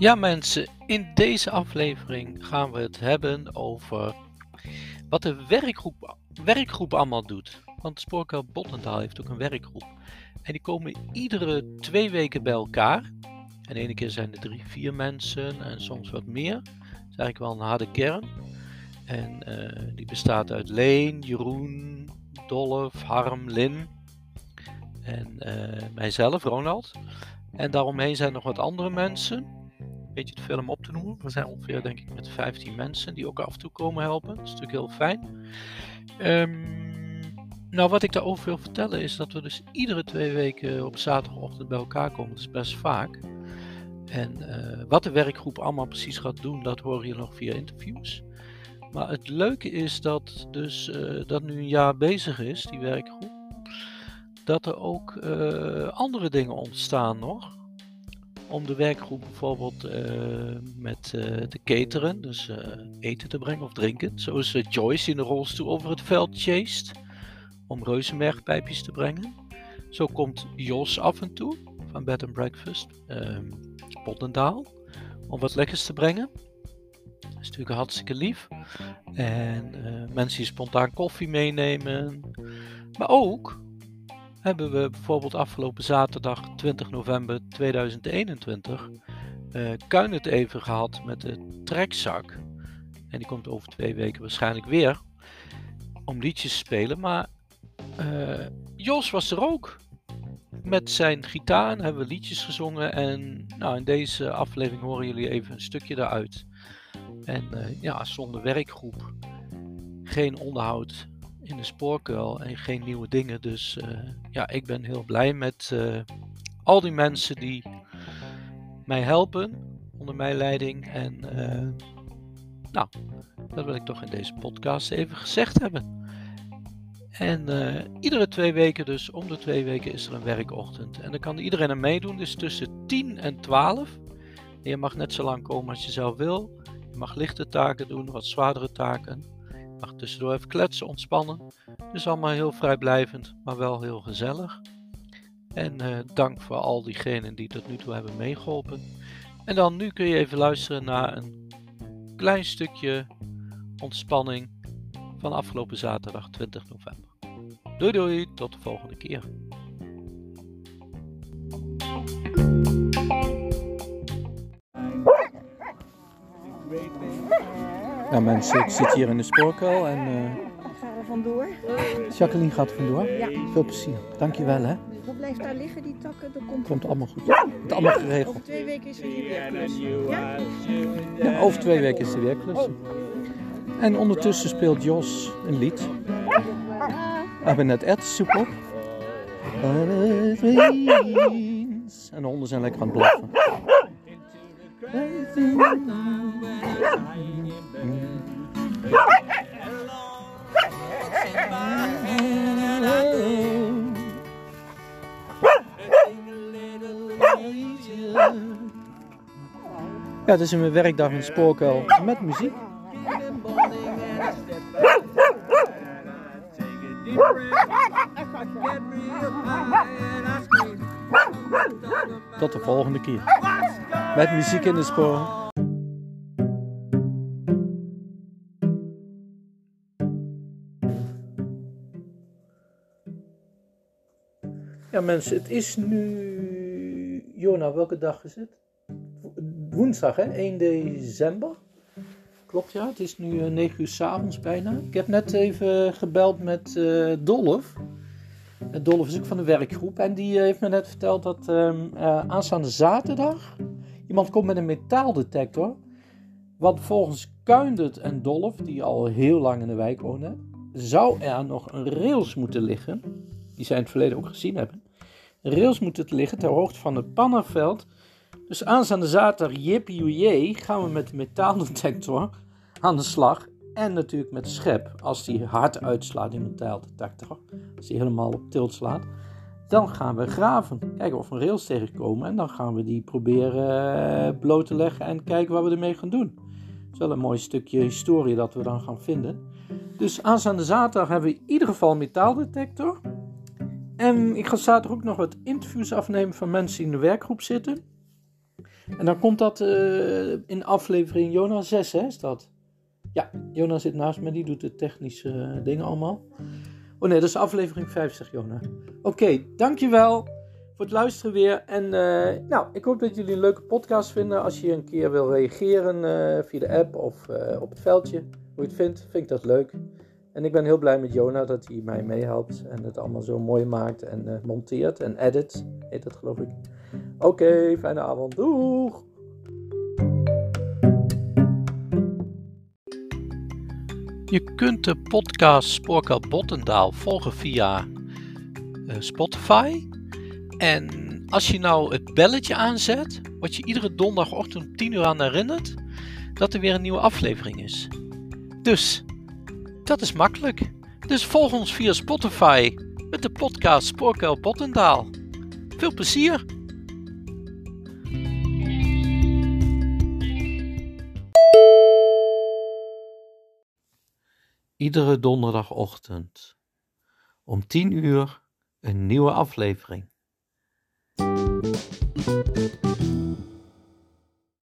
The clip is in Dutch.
Ja mensen, in deze aflevering gaan we het hebben over wat de werkgroep, werkgroep allemaal doet. Want Spoorkel Bottendaal heeft ook een werkgroep. En die komen iedere twee weken bij elkaar. En de ene keer zijn er drie, vier mensen en soms wat meer. Dat is eigenlijk wel een harde kern. En uh, die bestaat uit Leen, Jeroen, Dolf, Harm, Lin en uh, mijzelf, Ronald. En daaromheen zijn nog wat andere mensen. Beetje de film op te noemen. We zijn ongeveer, denk ik, met 15 mensen die ook af en toe komen helpen. Dat is natuurlijk heel fijn. Um, nou, wat ik daarover wil vertellen is dat we dus iedere twee weken op zaterdagochtend bij elkaar komen. Dat is best vaak. En uh, wat de werkgroep allemaal precies gaat doen, dat horen je nog via interviews. Maar het leuke is dat dus uh, dat nu een jaar bezig is, die werkgroep, dat er ook uh, andere dingen ontstaan nog. Om de werkgroep bijvoorbeeld uh, met te cateren, dus eten te brengen of drinken. Zoals Joyce in de rolstoel over het veld chased, om reuzenmergpijpjes te brengen. Zo komt Jos af en toe van Bed and Breakfast, Pottendaal, om wat lekkers te brengen. Is natuurlijk hartstikke lief. En uh, mensen die spontaan koffie meenemen. Maar ook hebben we bijvoorbeeld afgelopen zaterdag 20 november 2021 uh, Kuin het even gehad met de trekzak. En die komt over twee weken waarschijnlijk weer om liedjes te spelen. Maar uh, Jos was er ook. Met zijn gitaar hebben we liedjes gezongen. En nou, in deze aflevering horen jullie even een stukje daaruit. En uh, ja, zonder werkgroep geen onderhoud in de spoorkuil en geen nieuwe dingen. Dus uh, ja, ik ben heel blij met uh, al die mensen die mij helpen onder mijn leiding. En nou, dat wil ik toch in deze podcast even gezegd hebben. En iedere twee weken, dus om de twee weken, is er een werkochtend. En dan kan iedereen aan meedoen. Dus tussen 10 en 12. En je mag net zo lang komen als je zelf wil. Mag lichte taken doen, wat zwaardere taken. Je mag tussendoor even kletsen, ontspannen. Dus allemaal heel vrijblijvend, maar wel heel gezellig. En uh, dank voor al diegenen die tot nu toe hebben meegeholpen. En dan nu kun je even luisteren naar een klein stukje ontspanning van afgelopen zaterdag 20 november. Doei doei, tot de volgende keer. Nou mensen, ik zit hier in de spoorkuil en... Uh, gaan we vandoor. Jacqueline gaat vandoor? Ja. Veel plezier. Dankjewel hè. Dat blijft daar liggen, die takken. Dat komt, komt allemaal goed. Het allemaal geregeld. Over twee weken is er weer klus. Ja? ja, over twee weken is er weer klus. En ondertussen speelt Jos een lied. We hebben net erwtensoep op. En de honden zijn lekker aan het blaffen. Ja, het is een werkdag in Spoorkuil met muziek. Tot de volgende keer. Met muziek in de spoor. Ja mensen, het is nu... Jona, welke dag is het? Woensdag hè, 1 december. Klopt ja, het is nu 9 uur s'avonds bijna. Ik heb net even gebeld met uh, Dolf. Dolf is ook van de werkgroep. En die heeft me net verteld dat uh, aanstaande zaterdag iemand komt met een metaaldetector. Want volgens Kuindert en Dolf, die al heel lang in de wijk wonen, zou er nog een rails moeten liggen. Die zij in het verleden ook gezien hebben. Rails moet het liggen ter hoogte van het Pannenveld. Dus aanstaande zaterdag, jippie gaan we met de metaaldetector aan de slag. En natuurlijk met schep, als die hard uitslaat, die metaaldetector. Als die helemaal op tilt slaat. Dan gaan we graven. Kijken of we een rails tegenkomen. En dan gaan we die proberen bloot te leggen en kijken wat we ermee gaan doen. Het is wel een mooi stukje historie dat we dan gaan vinden. Dus aanstaande zaterdag hebben we in ieder geval een metaaldetector. En ik ga zaterdag ook nog wat interviews afnemen van mensen die in de werkgroep zitten. En dan komt dat uh, in aflevering Jona 6, hè, is dat? Ja, Jona zit naast me, die doet de technische uh, dingen allemaal. Oh nee, dat is aflevering 5, zegt Jona. Oké, dankjewel voor het luisteren weer. En uh, nou, ik hoop dat jullie een leuke podcast vinden. Als je een keer wil reageren via de app of op het veldje, hoe je het vindt, vind ik dat leuk. En ik ben heel blij met Jona dat hij mij meehelpt en het allemaal zo mooi maakt en monteert en edit, heet dat geloof ik. Oké, fijne avond. Doeg! Je kunt de podcast Spoorkap Bottendaal volgen via uh, Spotify. En als je nou het belletje aanzet, word je iedere donderdagochtend om 10 uur aan herinnerd dat er weer een nieuwe aflevering is. Dus dat is makkelijk. Dus volg ons via Spotify met de podcast Spoorkuil Pottendaal. Veel plezier! Iedere donderdagochtend om 10 uur een nieuwe aflevering.